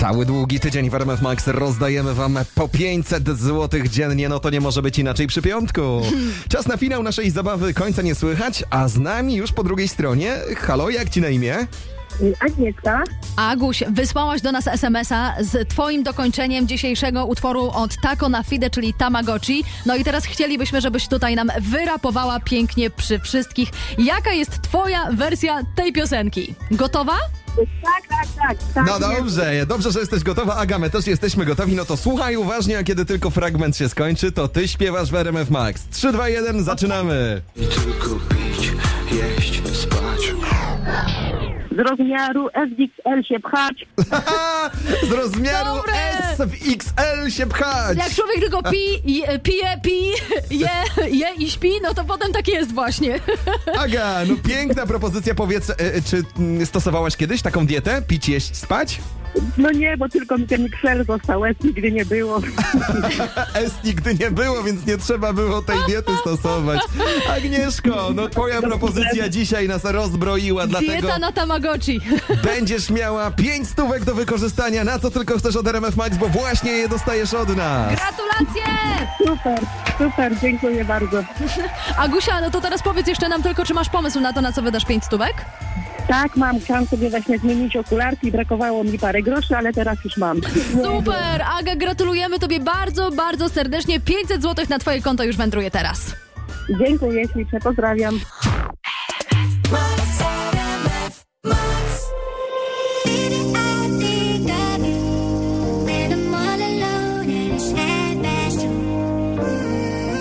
Cały długi tydzień w RMF Max rozdajemy wam po 500 zł dziennie, no to nie może być inaczej przy piątku. Czas na finał naszej zabawy, końca nie słychać, a z nami już po drugiej stronie, halo, jak ci na imię? Agnieszka. Aguś, wysłałaś do nas SMS-a z twoim dokończeniem dzisiejszego utworu od Taco na Fide, czyli Tamagotchi. No i teraz chcielibyśmy, żebyś tutaj nam wyrapowała pięknie przy wszystkich. Jaka jest twoja wersja tej piosenki? Gotowa? Tak, tak, tak. tak No dobrze, dobrze, że jesteś gotowa, Aga, my też jesteśmy gotowi, no to słuchaj uważnie, a kiedy tylko fragment się skończy, to ty śpiewasz w RMF Max. 3, 2, 1, zaczynamy! I tylko pić, jeść, spać. Z rozmiaru SXL się pchać. Haha, z rozmiaru Dobre! W XL się pchać! Jak człowiek tylko pi, je, pije, pi, je, je i śpi, no to potem tak jest właśnie. Aga, no piękna propozycja, powiedz, e, e, czy mm, stosowałaś kiedyś taką dietę? Pić, jeść, spać? No nie, bo tylko mi ten XL został, S nigdy nie było. S nigdy nie było, więc nie trzeba było tej diety stosować. Agnieszko, no twoja propozycja dzisiaj nas rozbroiła, dlatego Dieta na Tamagotchi. będziesz miała 5 stówek do wykorzystania, na co tylko chcesz od RMF Max, bo właśnie je dostajesz od nas. Gratulacje! Super, super, dziękuję bardzo. Agusia, no to teraz powiedz jeszcze nam tylko, czy masz pomysł na to, na co wydasz 5 stówek? Tak, mam, chciałam sobie właśnie zmienić okularki, brakowało mi parę groszy, ale teraz już mam. Super! Aga, gratulujemy Tobie bardzo, bardzo serdecznie. 500 zł na Twoje konto już wędruje teraz. Dziękuję ślicznie, pozdrawiam.